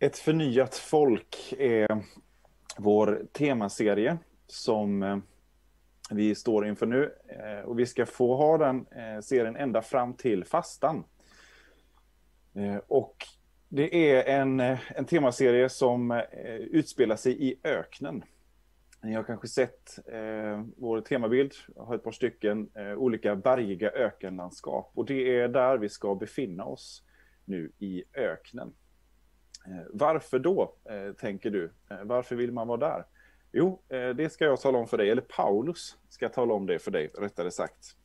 Ett förnyat folk är vår temaserie som eh, vi står inför nu. Eh, och vi ska få ha den eh, serien ända fram till fastan. Och det är en, en temaserie som utspelar sig i öknen. Ni har kanske sett eh, vår temabild, jag har ett par stycken eh, olika bergiga ökenlandskap. Och det är där vi ska befinna oss nu i öknen. Eh, varför då, eh, tänker du? Eh, varför vill man vara där? Jo, det ska jag tala om för dig, eller Paulus ska tala om det för dig, rättare sagt.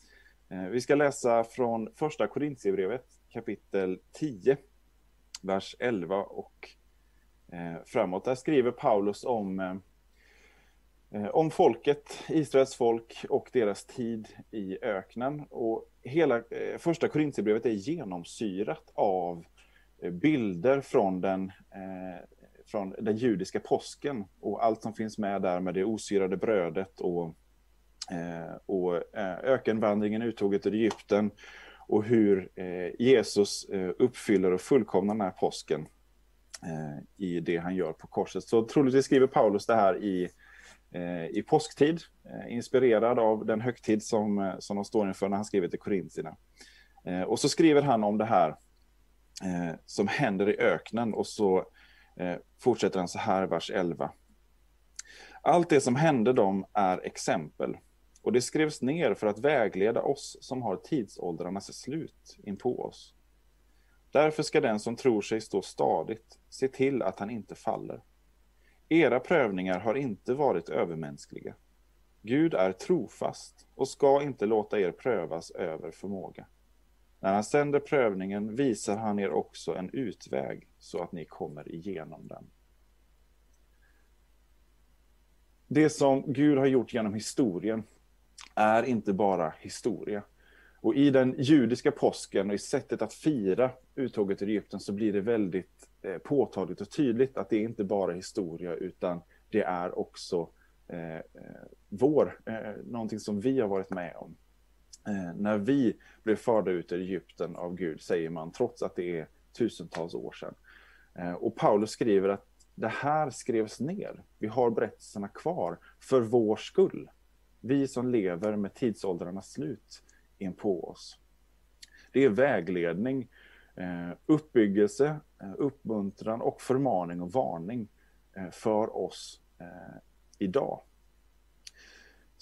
Vi ska läsa från första Korintierbrevet kapitel 10, vers 11 och framåt. Där skriver Paulus om, om folket, Israels folk och deras tid i öknen. Och hela första Korintierbrevet är genomsyrat av bilder från den, eh, från den judiska påsken och allt som finns med där med det osyrade brödet och, eh, och eh, ökenvandringen, uttåget ur Egypten och hur eh, Jesus eh, uppfyller och fullkomnar den här påsken eh, i det han gör på korset. Så troligtvis skriver Paulus det här i, eh, i påsktid, inspirerad av den högtid som, som de står inför när han skriver till Korintierna. Och så skriver han om det här eh, som händer i öknen och så eh, fortsätter han så här, vers 11. Allt det som hände dem är exempel och det skrevs ner för att vägleda oss som har tidsåldrarnas slut in på oss. Därför ska den som tror sig stå stadigt se till att han inte faller. Era prövningar har inte varit övermänskliga. Gud är trofast och ska inte låta er prövas över förmåga. När han sänder prövningen visar han er också en utväg så att ni kommer igenom den. Det som Gud har gjort genom historien är inte bara historia. Och i den judiska påsken och i sättet att fira uttåget ur Egypten så blir det väldigt eh, påtagligt och tydligt att det inte bara är historia utan det är också eh, eh vår, eh, någonting som vi har varit med om. Eh, när vi blev förda ut ur Egypten av Gud, säger man, trots att det är tusentals år sedan. Eh, och Paulus skriver att det här skrevs ner. Vi har berättelserna kvar för vår skull. Vi som lever med tidsåldrarnas slut in på oss. Det är vägledning, eh, uppbyggelse, uppmuntran och förmaning och varning för oss idag.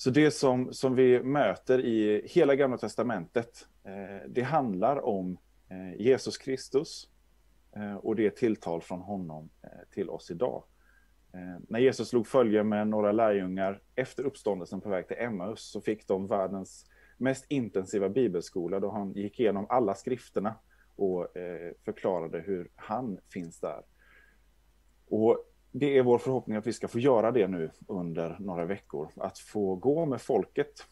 Så det som, som vi möter i hela Gamla Testamentet, eh, det handlar om eh, Jesus Kristus eh, och det tilltal från honom eh, till oss idag. Eh, när Jesus slog följe med några lärjungar efter uppståndelsen på väg till Emmaus så fick de världens mest intensiva bibelskola då han gick igenom alla skrifterna och eh, förklarade hur han finns där. Och det är vår förhoppning att vi ska få göra det nu under några veckor. Att få gå med folket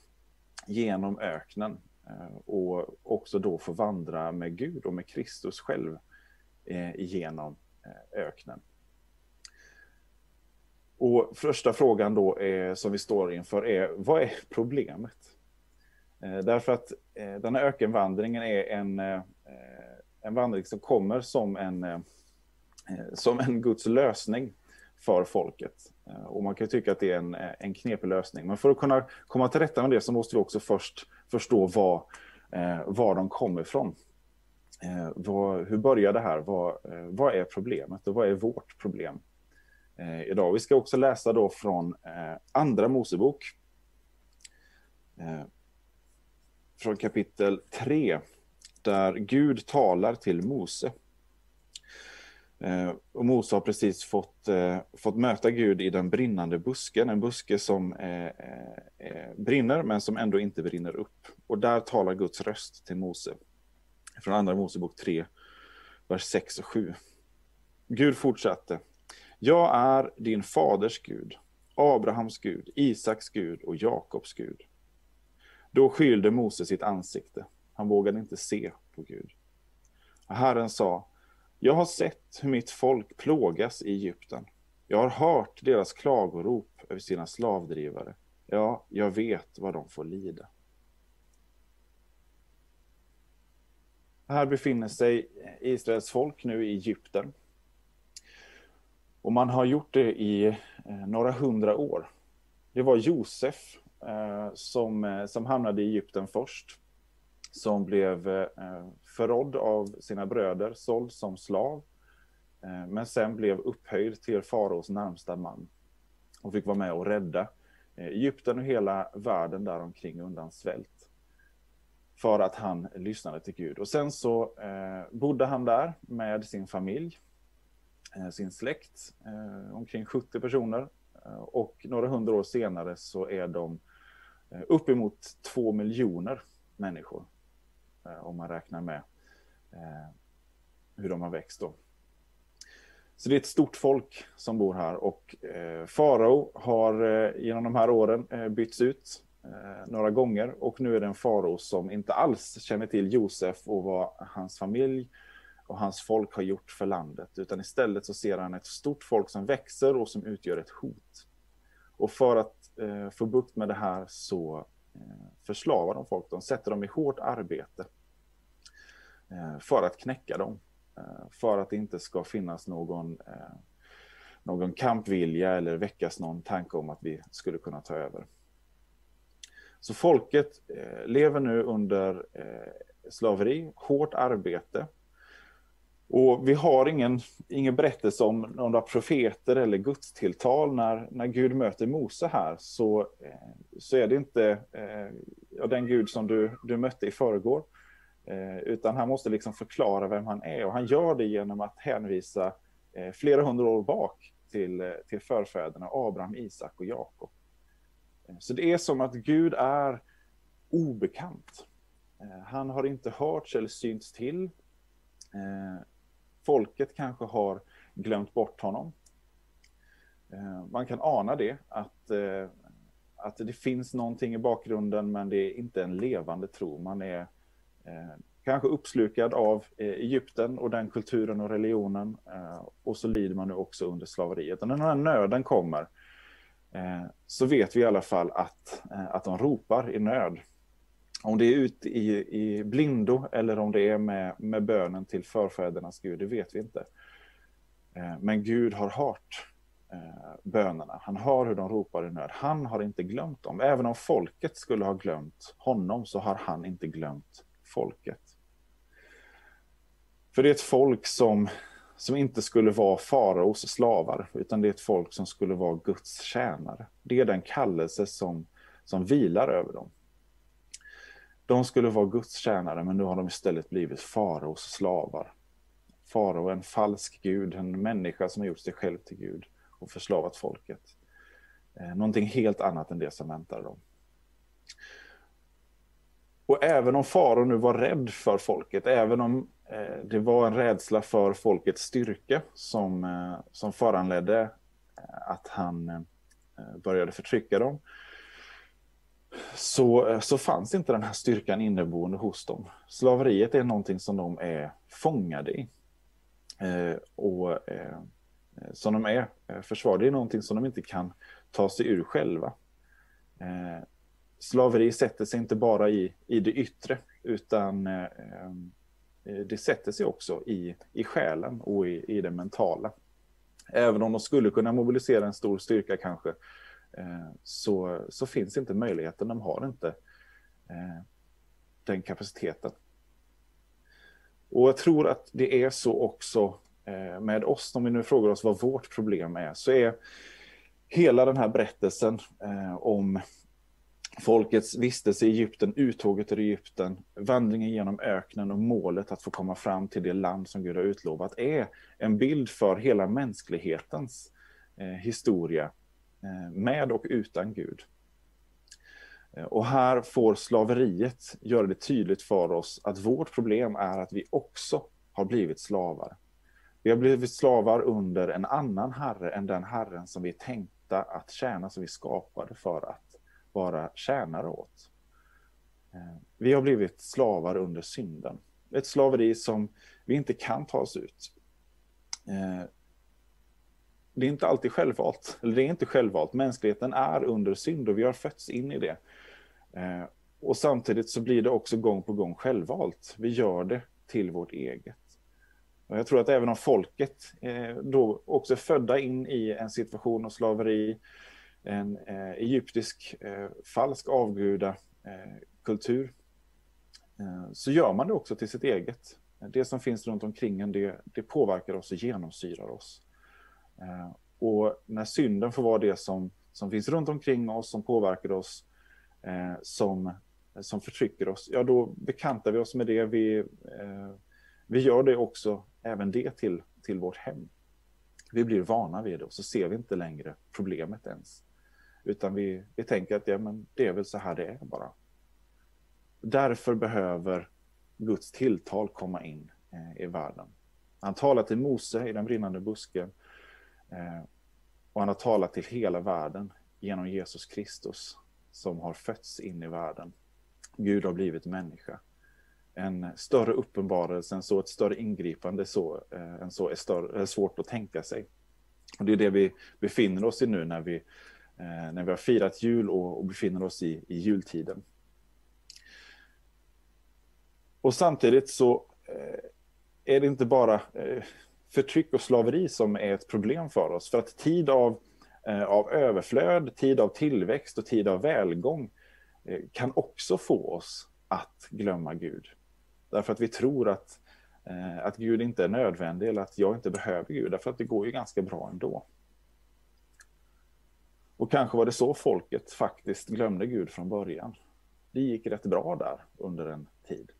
genom öknen eh, och också då få vandra med Gud och med Kristus själv eh, genom eh, öknen. Och första frågan då är, som vi står inför är, vad är problemet? Därför att den här ökenvandringen är en, en vandring som kommer som en, som en Guds lösning för folket. Eh, och man kan tycka att det är en, eh, en knepig lösning. Men för att kunna komma till rätta med det så måste vi också först förstå var, eh, var de kommer ifrån. Vad, hur börjar det här? Vad, vad är problemet och vad är vårt problem idag? Vi ska också läsa då från Andra Mosebok. från kapitel 3, där Gud talar till Mose. Eh, och Mose har precis fått, eh, fått möta Gud i den brinnande busken, en buske som eh, eh, brinner men som ändå inte brinner upp. Och där talar Guds röst till Mose. Från Andra Mosebok 3, vers 6 och 7. Gud fortsatte. Jag är din faders Gud, Abrahams Gud, Isaks Gud och Jakobs Gud. Då skylde Mose sitt ansikte. Han vågade inte se på Gud. Herren sa, jag har sett hur mitt folk plågas i Egypten. Jag har hört deras klagorop över sina slavdrivare. Ja, jag vet vad de får lida. Här befinner sig Israels folk nu i Egypten. Och man har gjort det i eh, några hundra år. Det var Josef eh, som, eh, som hamnade i Egypten först. Som blev eh, förrådd av sina bröder, såld som slav. Eh, men sen blev upphöjd till faraos närmsta man. Och fick vara med och rädda eh, Egypten och hela världen däromkring undan svält. För att han lyssnade till Gud. Och sen så bodde han där med sin familj, sin släkt, omkring 70 personer. Och några hundra år senare så är de uppemot två miljoner människor. Eh, om man räknar med eh, hur de har växt då. Så det är ett stort folk som bor här och eh, farao har eh, genom de här åren eh, bytts ut eh, några gånger och nu är det en farao som inte alls känner till Josef och vad hans familj och hans folk har gjort för landet utan istället så ser han ett stort folk som växer och som utgör ett hot. Och för att eh, få bukt med det här så Eh, förslavar de folk, de sätter dem i hårt arbete eh, för att knäcka dem. Eh, för att det inte ska finnas någon, någon kampvilja eller väckas någon tanke om att vi skulle kunna ta över. Så folket lever nu under slaveri, hårt arbete. Och vi har ingen, ingen berättelse om några profeter eller gudstilltal. När, när Gud möter Mose här så, eh, så är det inte eh, den Gud som du, du mötte i förrgår. Eh, utan han måste liksom förklara vem han är och han gör det genom att hänvisa eh, flera hundra år bak till, eh, till förfäderna Abraham, Isak och Jakob. Eh, så det är som att Gud är obekant. Han har inte hörts eller synts till. Folket kanske har glömt bort honom. Eh, man kan ana det, att, eh, att det finns någonting i bakgrunden men det är inte en levande tro. Man är eh, kanske uppslukad av Egypten och den kulturen och religionen. Och så lider man nu också under slaveriet. Och när den här nöden kommer så vet vi i alla fall att, att de ropar i nöd. Om det är ut i, i blindo eller om det är med, med bönen till förfädernas Gud, det vet vi inte. Eh, men Gud har hört eh, bönerna. Han hör hur de ropar i nöd. Han har inte glömt dem. Även om folket skulle ha glömt honom så har han inte glömt folket. För det är ett folk som, som inte skulle vara faraos slavar, utan det är ett folk som skulle vara Guds tjänare. Det är den kallelse som, som vilar över dem. De skulle vara Guds tjänare, men nu har de istället blivit faraos slavar. Farao är en falsk gud, en människa som har gjort sig själv till gud och förslavat folket. Eh, någonting helt annat än det som väntar dem. Och även om farao nu var rädd för folket, även om eh, det var en rädsla för folkets styrka som, eh, som föranledde att han började förtrycka dem, så, eh, så fanns inte den här styrkan inneboende hos dem. Slaveriet är någonting som de är fångade i. Eh, och eh, eh, som de är försvarade, det är någonting som de inte kan ta sig ur själva slaveri sätter sig inte bara i, i det yttre, utan eh, det sätter sig också i, i själen och i, i det mentala. Även om de skulle kunna mobilisera en stor styrka kanske, eh, Eh, så, så finns inte möjligheten. De har inte eh, den kapaciteten. Och jag tror att det är så också eh, med oss, om vi nu frågar oss vad vårt problem är, så är hela den här berättelsen eh, om folkets vistelse i Egypten, uttåget ur Egypten, vandringen genom öknen och målet att få komma fram till det land som Gud har utlovat är en bild för hela mänsklighetens eh, historia Eh, med och utan Gud. Eh, och här får slaveriet göra det tydligt för oss att vårt problem är att vi också har blivit slavar. Vi har blivit slavar under en annan herre än den herren som vi är tänkta att tjäna, som vi skapade för att vara tjänare åt. Eh, vi har blivit slavar under synden. Ett slaveri som vi inte kan ta oss ut. Det är inte alltid självvalt, eller det är inte självvalt. Mänskligheten är under synd och vi har fötts in i det. Eh, och samtidigt så blir det också gång på gång självvalt. Vi gör det till vårt eget. Och jag tror att även om folket eh, då också är födda in i en situation av slaveri, en eh, egyptisk eh, falsk avgudakultur, eh, eh, så gör man det också till sitt eget. Det som finns runt omkring en, det, det påverkar oss och genomsyrar oss. Eh, och när synden får vara det som, som finns runt omkring oss, som påverkar oss, eh, som, som förtrycker oss, ja då bekantar vi oss med det. Vi, eh, vi gör det också, även det till, till vårt hem. Vi blir vana vid det och så ser vi inte längre problemet ens. Utan vi, vi tänker att ja, men det är väl så här det är bara. Därför behöver Guds tilltal komma in eh, i världen. Han talar till Mose i den brinnande busken. Eh, och han har talat till hela världen genom Jesus Kristus som har fötts in i världen. Gud har blivit människa en större uppenbarelse än så, ett större ingripande så, eh, än så är, större, är svårt att tänka sig. Och det är det vi befinner oss i nu när vi, eh, när vi har firat jul och, och befinner oss i, i jultiden. Och samtidigt så eh, är det inte bara eh, förtryck och slaveri som är ett problem för oss. För att tid av, eh, av överflöd, tid av tillväxt och tid av välgång eh, kan också få oss att glömma Gud. Därför att vi tror att, eh, att Gud inte är nödvändig eller att jag inte behöver Gud. Därför att det går ju ganska bra ändå. Och kanske var det så folket faktiskt glömde Gud från början. Det gick rätt bra där under en tid.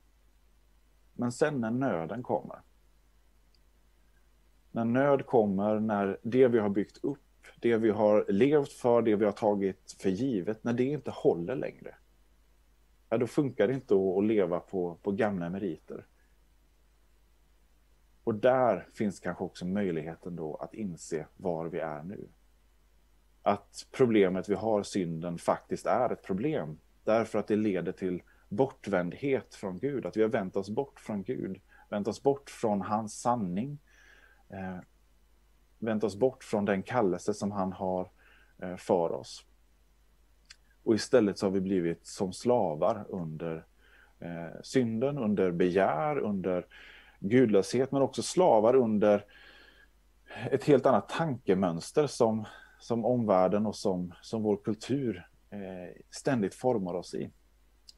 Men sen när nöden kommer. När nöd kommer, när det vi har byggt upp, det vi har levt för, det vi har tagit för givet, när det inte håller längre ja, då funkar det inte att, leva på, på gamla meriter. Och där finns kanske också möjligheten då att inse var vi är nu. Att problemet vi har, synden, faktiskt är ett problem. Därför att det leder till bortvändhet från Gud. Att vi har vänt oss bort från Gud. Vänt oss bort från hans sanning. Eh, vänt oss bort från den kallelse som han har eh, för oss. Och istället så har vi blivit som slavar under eh, synden, under begär, under gudlöshet, men också slavar under ett helt annat tankemönster som, som omvärlden och som, som vår kultur eh, ständigt formar oss i.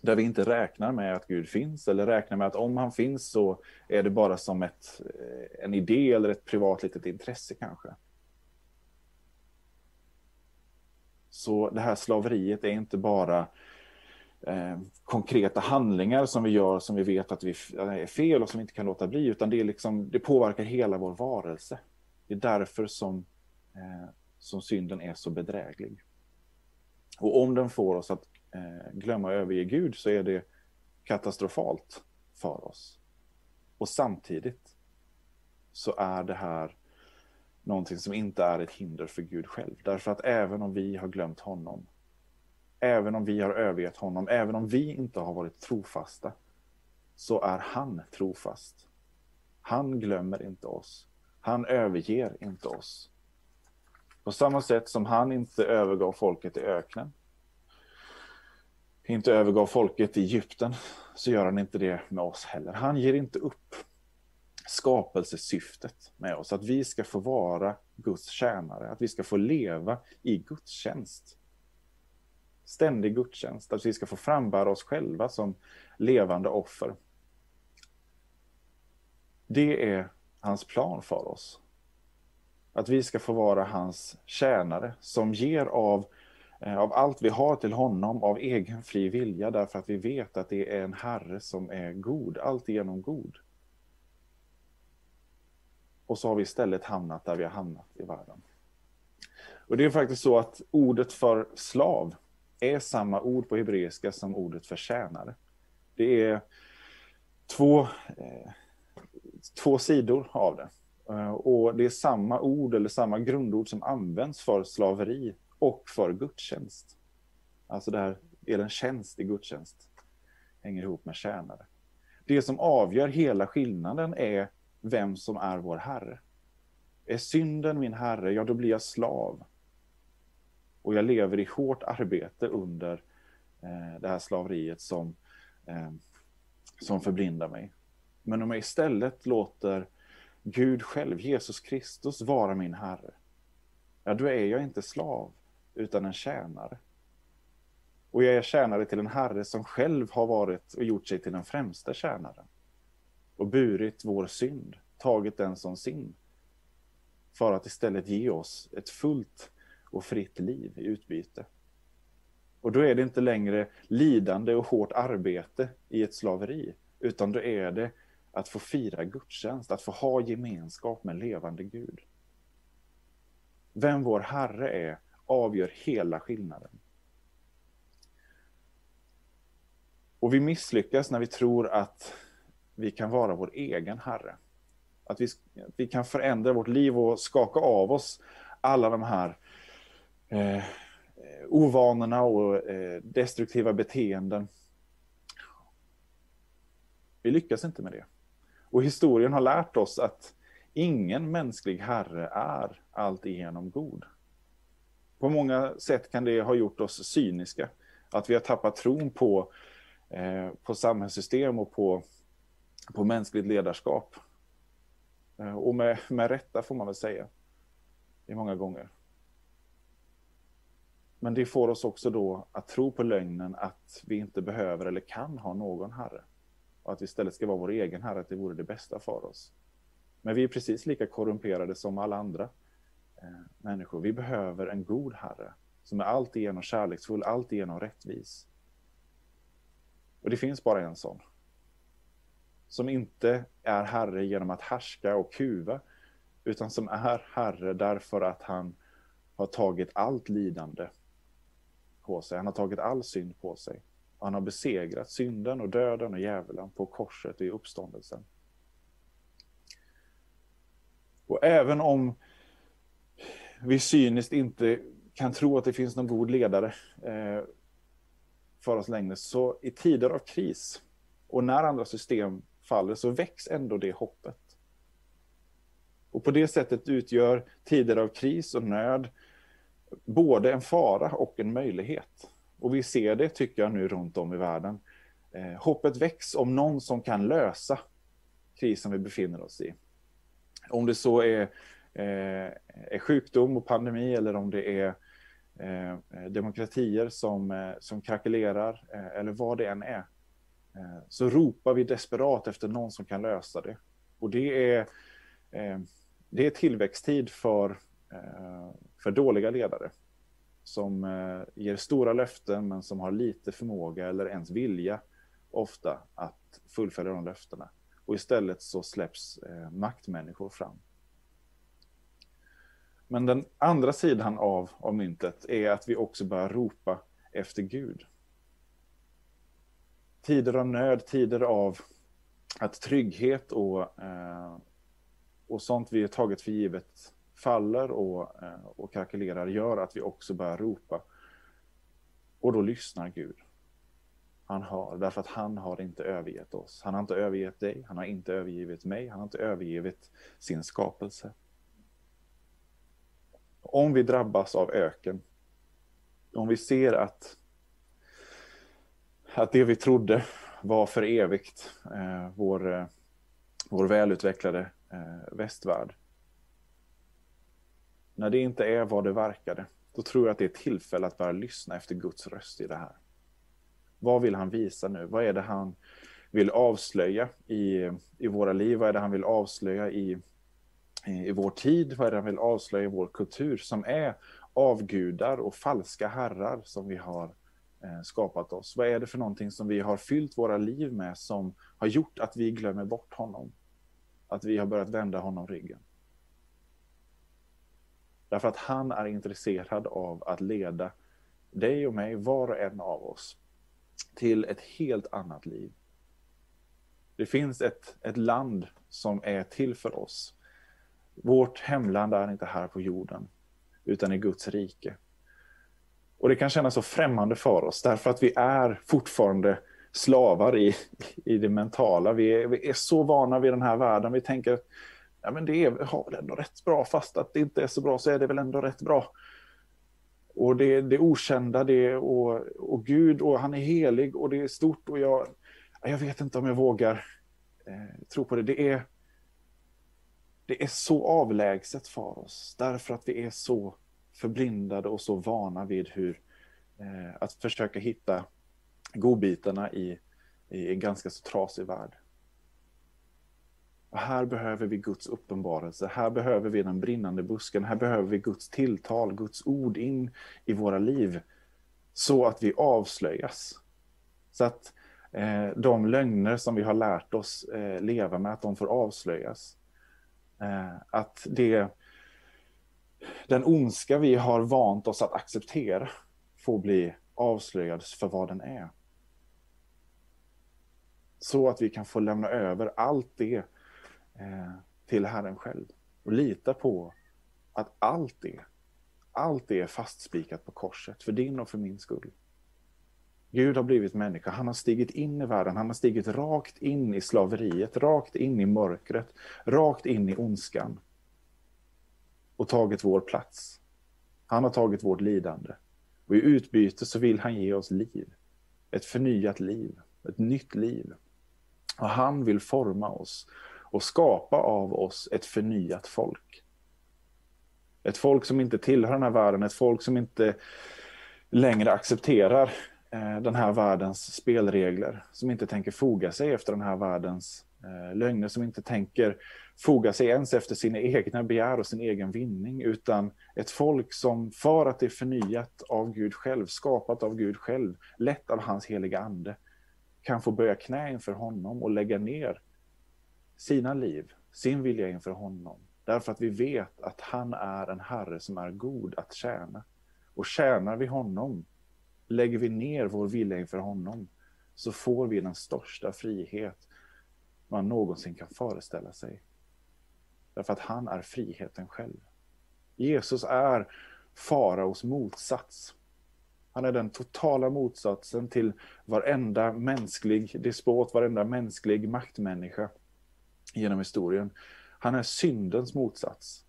Där vi inte räknar med att Gud finns eller räknar med att om han finns så är det bara som ett, eh, en idé eller ett privat litet intresse kanske. Så det här slaveriet är inte bara eh, konkreta handlingar som vi gör som vi vet att vi eh, är fel och som vi inte kan låta bli, utan det, är liksom, det påverkar hela vår varelse. Det är därför som, eh, som synden är så bedräglig. Och om den får oss att eh, glömma och överge Gud så är det katastrofalt för oss. Och samtidigt så är det här någonting som inte är ett hinder för Gud själv. Därför att även om vi har glömt honom, även om vi har övergett honom, även om vi inte har varit trofasta, så är han trofast. Han glömmer inte oss. Han överger inte oss. På samma sätt som han inte övergav folket i öknen, inte övergav folket i Egypten, så gör han inte det med oss heller. Han ger inte upp skapelsesyftet med oss. Att vi ska få vara Guds tjänare, att vi ska få leva i gudstjänst. Ständig gudstjänst, att vi ska få frambära oss själva som levande offer. Det är hans plan för oss. Att vi ska få vara hans tjänare som ger av, Eh, av allt vi har till honom av egen fri vilja därför att vi vet att det är en Herre som är god, alltigenom god. Och så har vi istället hamnat där vi har hamnat i världen. Och det är faktiskt så att ordet för slav är samma ord på hebreiska som ordet för tjänare. Det är två, eh, två sidor av det. Eh, och det är samma ord eller samma grundord som används för slaveri och för gudstjänst. Alltså där är en tjänst i gudstjänst. Hänger ihop med tjänare. Det som avgör hela skillnaden är vem som är vår Herre. Är synden min Herre, ja då blir jag slav. Och jag lever i hårt arbete under eh, det här slaveriet som, eh, som förblindar mig. Men om jag istället låter Gud själv, Jesus Kristus, vara min Herre, ja då är jag inte slav, utan en tjänare. Och jag är tjänare till en Herre som själv har varit och gjort sig till den främsta tjänaren. Och burit vår synd, tagit den som sin. För att istället ge oss ett fullt och fritt liv i utbyte. Och då är det inte längre lidande och hårt arbete i ett slaveri, utan då är det att få fira gudstjänst, att få ha gemenskap med levande Gud. Vem vår Herre är avgör hela skillnaden. Och vi misslyckas när vi tror att vi kan vara vår egen Herre. Att vi, att vi kan förändra vårt liv och skaka av oss alla de här eh, ovanorna och eh, destruktiva beteenden. Vi lyckas inte med det. Och historien har lärt oss att ingen mänsklig herre är alltigenom god. På många sätt kan det ha gjort oss cyniska. Att vi har tappat tron på, eh, på samhällssystem och på, på mänskligt ledarskap. Eh, och med, med rätta får man väl säga. I många gånger. Men det får oss också då att tro på lögnen att vi inte behöver eller kan ha någon herre. Och att vi istället ska vara vår egen herre, att det vore det bästa för oss. Men vi är precis lika korrumperade som alla andra Eh, människor. Vi behöver en god herre som är alltigenom kärleksfull, alltigenom rättvis. Och det finns bara en sån. Som inte är herre genom att härska och kuva, utan som är herre därför att han har tagit allt lidande på sig. Han har tagit all synd på sig. Och han har besegrat synden och döden och djävulen på korset och i uppståndelsen. Och även om vi cyniskt inte kan tro att det finns någon god ledare eh, för oss längre, så i tider av kris och när andra system faller så väcks ändå det hoppet. Och på det sättet utgör tider av kris och nöd både en fara och en möjlighet. Och vi ser det, tycker jag, nu runt om i världen. Eh, hoppet väcks om någon som kan lösa krisen vi befinner oss i. Om det så är, Eh, är sjukdom och pandemi eller om det är eh, demokratier som, eh, som krackelerar eh, eller vad det än är. Eh, så ropar vi desperat efter någon som kan lösa det. Och det är, eh, det är tillväxttid för, eh, för dåliga ledare som eh, ger stora löften men som har lite förmåga eller ens vilja ofta att fullfölja de löftena. Och istället så släpps eh, maktmänniskor fram. Men den andra sidan av, av myntet är att vi också börjar ropa efter Gud. Tider av nöd, tider av att trygghet och, eh, och sånt vi har tagit för givet faller och, eh, och kalkylerar gör att vi också börjar ropa. Och då lyssnar Gud. Han har, därför att han har inte övergett oss. Han har inte övergett dig, han har inte övergivit mig, han har inte övergivit sin skapelse. Om vi drabbas av öken, om vi ser att, att det vi trodde var för evigt, eh, vår, eh, vår välutvecklade eh, västvärld, när det inte är vad det verkade, då tror jag att det är tillfälle att börja lyssna efter Guds röst i det här. Vad vill han visa nu? Vad är det han vill avslöja i, i våra liv? Vad är det han vill avslöja i, i vår tid? Vad är det han vill avslöja i vår kultur som är avgudar och falska herrar som vi har eh, skapat oss? Vad är det för någonting som vi har fyllt våra liv med som har gjort att vi glömmer bort honom? Att vi har börjat vända honom ryggen? Därför att han är intresserad av att leda dig och mig, var och en av oss, till ett helt annat liv. Det finns ett, ett land som är till för oss. Vårt hemland är inte här på jorden, utan i Guds rike. Och det kan kännas så främmande för oss, därför att vi är fortfarande slavar i, i det mentala. Vi är, vi är så vana vid den här världen. Vi tänker ja, men det är, har väl ändå rätt bra, fast att det inte är så bra så är det väl ändå rätt bra. Och det, det okända, det och, och Gud, och han är helig och det är stort och jag, jag vet inte om jag vågar eh, tro på det. Det är, det är så avlägset för oss, därför att vi är så förblindade och så vana vid hur eh, att försöka hitta godbitarna i, i en ganska så trasig värld. Och här behöver vi Guds uppenbarelse, här behöver vi den brinnande busken, här behöver vi Guds tilltal, Guds ord in i våra liv. Så att vi avslöjas. Så att eh, de lögner som vi har lärt oss eh, leva med, att de får avslöjas. Eh, att det, den ondska vi har vant oss att acceptera får bli avslöjad för vad den är. Så att vi kan få lämna över allt det eh, till Herren själv. Och lita på att allt det, allt det är fastspikat på korset för din och för min skull. Gud har blivit människa, han har stigit in i världen, han har stigit rakt in i slaveriet, rakt in i mörkret, rakt in i ondskan. Och tagit vår plats. Han har tagit vårt lidande. Och i utbyte så vill han ge oss liv. Ett förnyat liv, ett nytt liv. Och han vill forma oss och skapa av oss ett förnyat folk. Ett folk som inte tillhör den här världen, ett folk som inte längre accepterar Eh, den här världens spelregler, som inte tänker foga sig efter den här världens eh, lögner, som inte tänker foga sig ens efter sina egna begär och sin egen vinning, utan ett folk som för att det är förnyat av Gud själv, skapat av Gud själv, lett av hans heliga ande, kan få böja knä inför honom och lägga ner sina liv, sin vilja inför honom. Därför att vi vet att han är en herre som är god att tjäna. Och tjänar vi honom, lägger vi ner vår vilja inför honom, så får vi den största frihet man någonsin kan föreställa sig. Därför att han är friheten själv. Jesus är faraos motsats. Han är den totala motsatsen till varenda mänsklig despot, varenda mänsklig maktmänniska genom historien. Han är syndens motsats.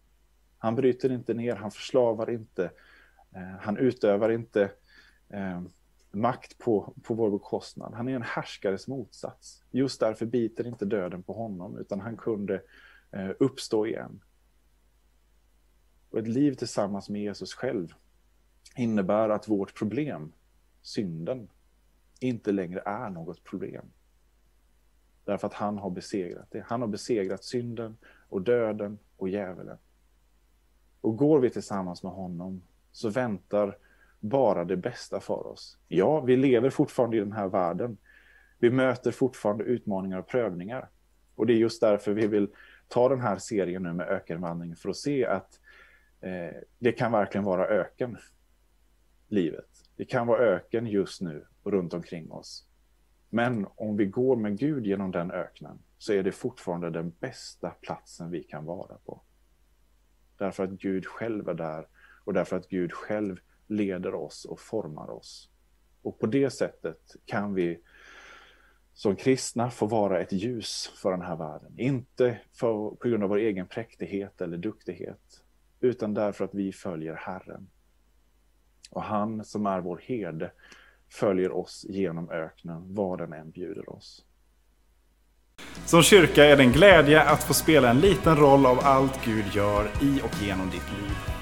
Han bryter inte ner, han förslavar inte, eh, han utövar inte eh, makt på, på vår bekostnad. Han är en härskares motsats. Just därför biter inte döden på honom, utan han kunde eh, uppstå igen. Och ett liv tillsammans med Jesus själv innebär att vårt problem, synden, inte längre är något problem. Därför att han har besegrat det. Han har besegrat synden och döden och djävulen. Och går vi tillsammans med honom så väntar bara det bästa för oss. Ja, vi lever fortfarande i den här världen. Vi möter fortfarande utmaningar och prövningar. Och det är just därför vi vill ta den här serien nu med ökenvandring för att se att eh, det kan verkligen vara öken, livet. Det kan vara öken just nu runt omkring oss. Men om vi går med Gud genom den öknen så är det fortfarande den bästa platsen vi kan vara på. Därför att Gud själv är där och därför att Gud själv leder oss och formar oss. Och på det sättet kan vi som kristna få vara ett ljus för den här världen. Inte för, på grund av vår egen präktighet eller duktighet, utan därför att vi följer Herren. Och han som är vår herde följer oss genom öknen, vad den än bjuder oss. Som kyrka är det en glädje att få spela en liten roll av allt Gud gör i och genom ditt liv.